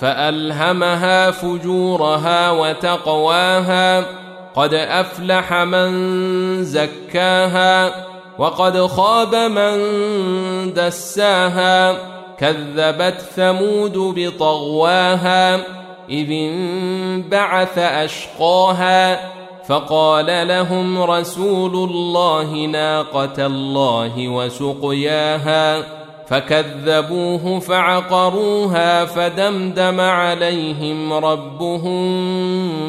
فألهمها فجورها وتقواها قد أفلح من زكاها وقد خاب من دساها كذبت ثمود بطغواها إذ انبعث أشقاها فقال لهم رسول الله ناقة الله وسقياها. فكذبوه فعقروها فدمدم عليهم ربهم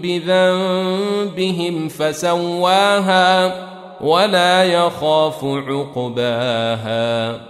بذنبهم فسواها ولا يخاف عقباها